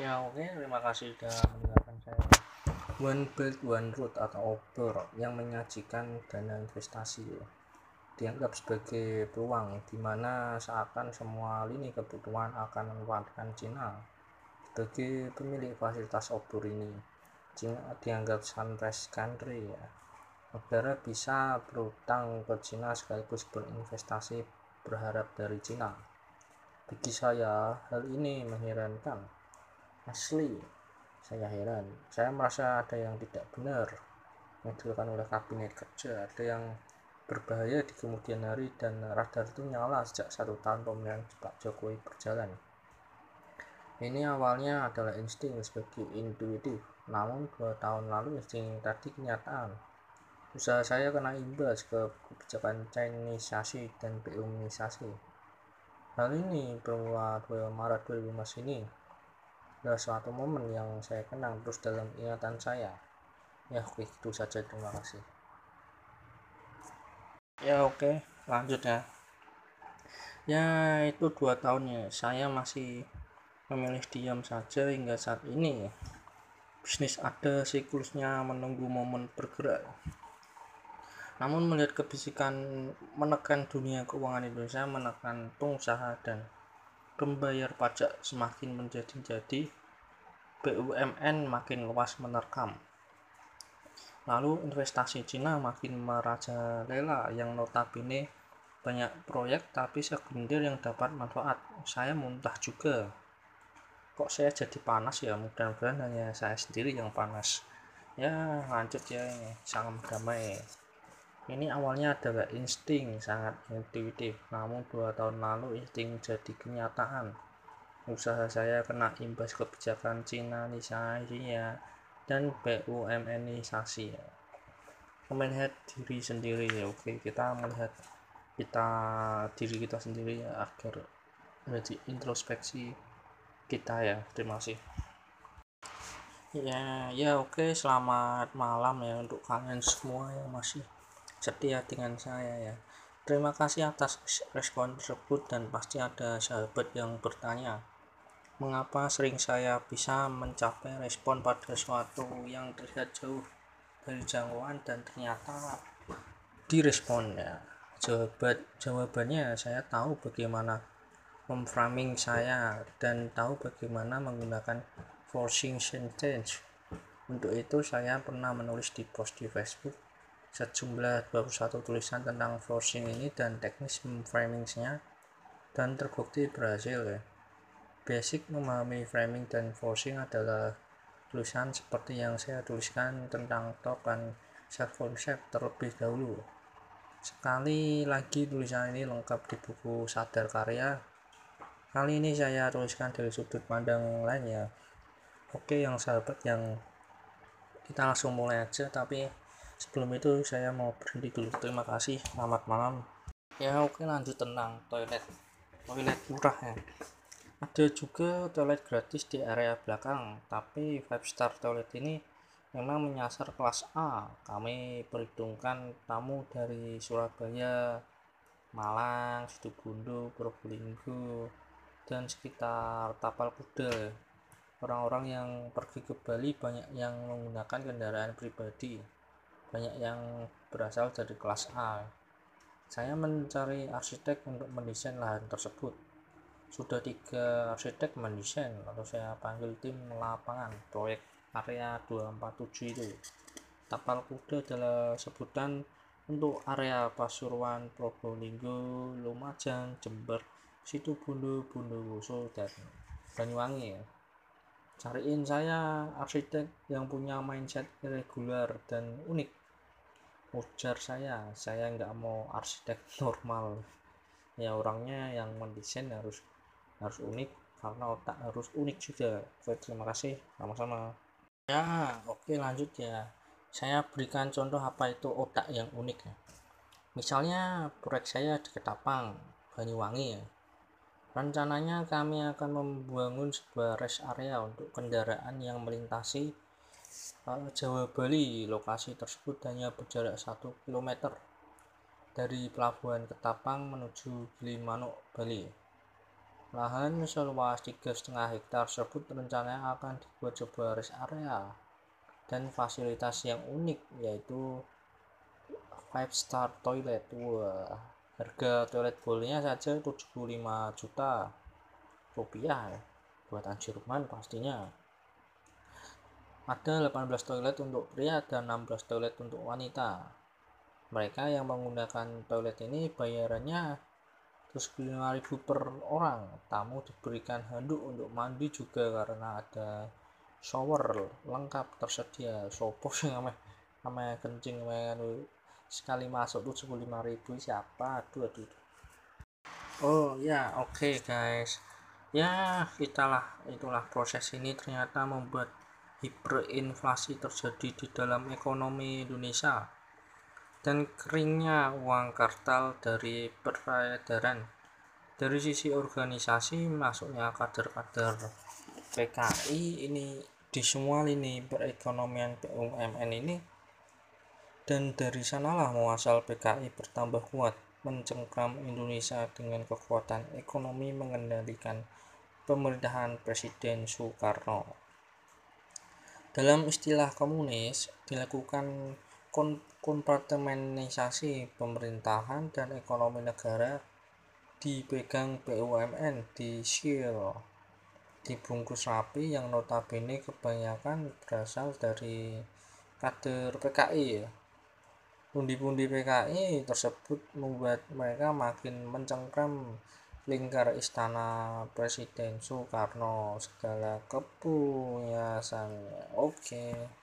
Ya oke, terima kasih sudah mendengarkan saya. One Belt One Road atau OBOR yang menyajikan dana investasi dianggap sebagai peluang di mana seakan semua lini kebutuhan akan memanfaatkan Cina sebagai pemilik fasilitas obor ini. Cina dianggap sunrise country ya. Negara bisa berutang ke Cina sekaligus berinvestasi berharap dari Cina. Bagi saya, hal ini mengherankan. Asli, saya heran. Saya merasa ada yang tidak benar yang dilakukan oleh kabinet kerja. Ada yang berbahaya di kemudian hari dan radar itu nyala sejak satu tahun pemerintahan Pak Jokowi berjalan. Ini awalnya adalah insting sebagai intuitif, namun dua tahun lalu insting tadi kenyataan. Usaha saya kena imbas ke kebijakan Chinisasi dan Beumisasi. Hal ini bermula 2 Maret 2015 ini adalah suatu momen yang saya kenang terus dalam ingatan saya. Ya oke itu saja terima kasih. Ya oke lanjut ya. Ya itu dua tahunnya saya masih memilih diam saja hingga saat ini. Bisnis ada siklusnya menunggu momen bergerak. Namun melihat kebisikan menekan dunia keuangan Indonesia, menekan pengusaha dan pembayar pajak semakin menjadi-jadi, BUMN makin luas menerkam. Lalu investasi Cina makin merajalela yang notabene banyak proyek tapi segelintir yang dapat manfaat. Saya muntah juga. Kok saya jadi panas ya? Mudah-mudahan hanya saya sendiri yang panas. Ya lanjut ya. Salam damai ini awalnya adalah insting sangat intuitif. Namun dua tahun lalu insting jadi kenyataan. Usaha saya kena imbas kebijakan Cina ya dan BUMNisasi ya. melihat diri sendiri ya. Oke kita melihat kita diri kita sendiri ya, agar menjadi introspeksi kita ya. Terima kasih. Ya ya oke. Selamat malam ya untuk kalian semua yang masih setia dengan saya ya. Terima kasih atas respon tersebut dan pasti ada sahabat yang bertanya mengapa sering saya bisa mencapai respon pada sesuatu yang terlihat jauh dari jangkauan dan ternyata direspon? Ya jawaban jawabannya saya tahu bagaimana memframing saya dan tahu bagaimana menggunakan forcing sentence. Untuk itu saya pernah menulis di post di Facebook sejumlah 21 tulisan tentang forcing ini dan teknis framingnya dan terbukti berhasil ya. Basic memahami framing dan forcing adalah tulisan seperti yang saya tuliskan tentang dan self concept terlebih dahulu. Sekali lagi tulisan ini lengkap di buku Sadar Karya. Kali ini saya tuliskan dari sudut pandang lainnya. Oke yang sahabat yang kita langsung mulai aja tapi sebelum itu saya mau berhenti dulu. Terima kasih. Selamat malam. Ya oke lanjut tentang toilet. Toilet murah ya. Ada juga toilet gratis di area belakang tapi five star toilet ini memang menyasar kelas A. Kami perhitungkan tamu dari Surabaya Malang, Situbondo, Probolinggo dan sekitar Tapal Kuda. Orang-orang yang pergi ke Bali banyak yang menggunakan kendaraan pribadi banyak yang berasal dari kelas A. Saya mencari arsitek untuk mendesain lahan tersebut. Sudah tiga arsitek mendesain, lalu saya panggil tim lapangan proyek area 247 itu. Tapal kuda adalah sebutan untuk area Pasuruan, Probolinggo, Lumajang, Jember, Situbondo, Bondowoso, dan Banyuwangi cariin saya arsitek yang punya mindset irregular dan unik ujar saya saya nggak mau arsitek normal. Ya orangnya yang mendesain harus harus unik karena otak harus unik juga. Oke terima kasih. Sama-sama. Ya oke lanjut ya. Saya berikan contoh apa itu otak yang unik ya. Misalnya proyek saya di Ketapang Banyuwangi ya. Rencananya kami akan membangun sebuah rest area untuk kendaraan yang melintasi Jawa Bali lokasi tersebut hanya berjarak 1 km dari pelabuhan Ketapang menuju Gilimanuk Bali Lahan seluas 3,5 hektar tersebut rencananya akan dibuat sebuah rest area dan fasilitas yang unik yaitu five star toilet. Wah, harga toilet bolnya saja 75 juta rupiah buatan Jerman pastinya. Ada 18 toilet untuk pria dan 16 toilet untuk wanita. Mereka yang menggunakan toilet ini bayarannya terus 5000 per orang. Tamu diberikan handuk untuk mandi juga karena ada shower lengkap tersedia. Sopo namanya namanya kencing namanya sekali masuk tuh 75.000 siapa? Aduh aduh oh ya oke okay, guys. Ya itulah itulah proses ini ternyata membuat hiperinflasi terjadi di dalam ekonomi Indonesia. Dan keringnya uang kartal dari peredaran. Dari sisi organisasi masuknya kader-kader PKI ini di semua lini perekonomian BUMN ini. Dan dari sanalah muasal PKI bertambah kuat mencengkram Indonesia dengan kekuatan ekonomi mengendalikan pemerintahan Presiden Soekarno. Dalam istilah komunis dilakukan kompartemenisasi pemerintahan dan ekonomi negara dipegang BUMN di Shell dibungkus rapi yang notabene kebanyakan berasal dari kader PKI. Pundi-pundi PKI tersebut membuat mereka makin mencengkram lingkar istana Presiden Soekarno segala kepuasannya. Oke. Okay.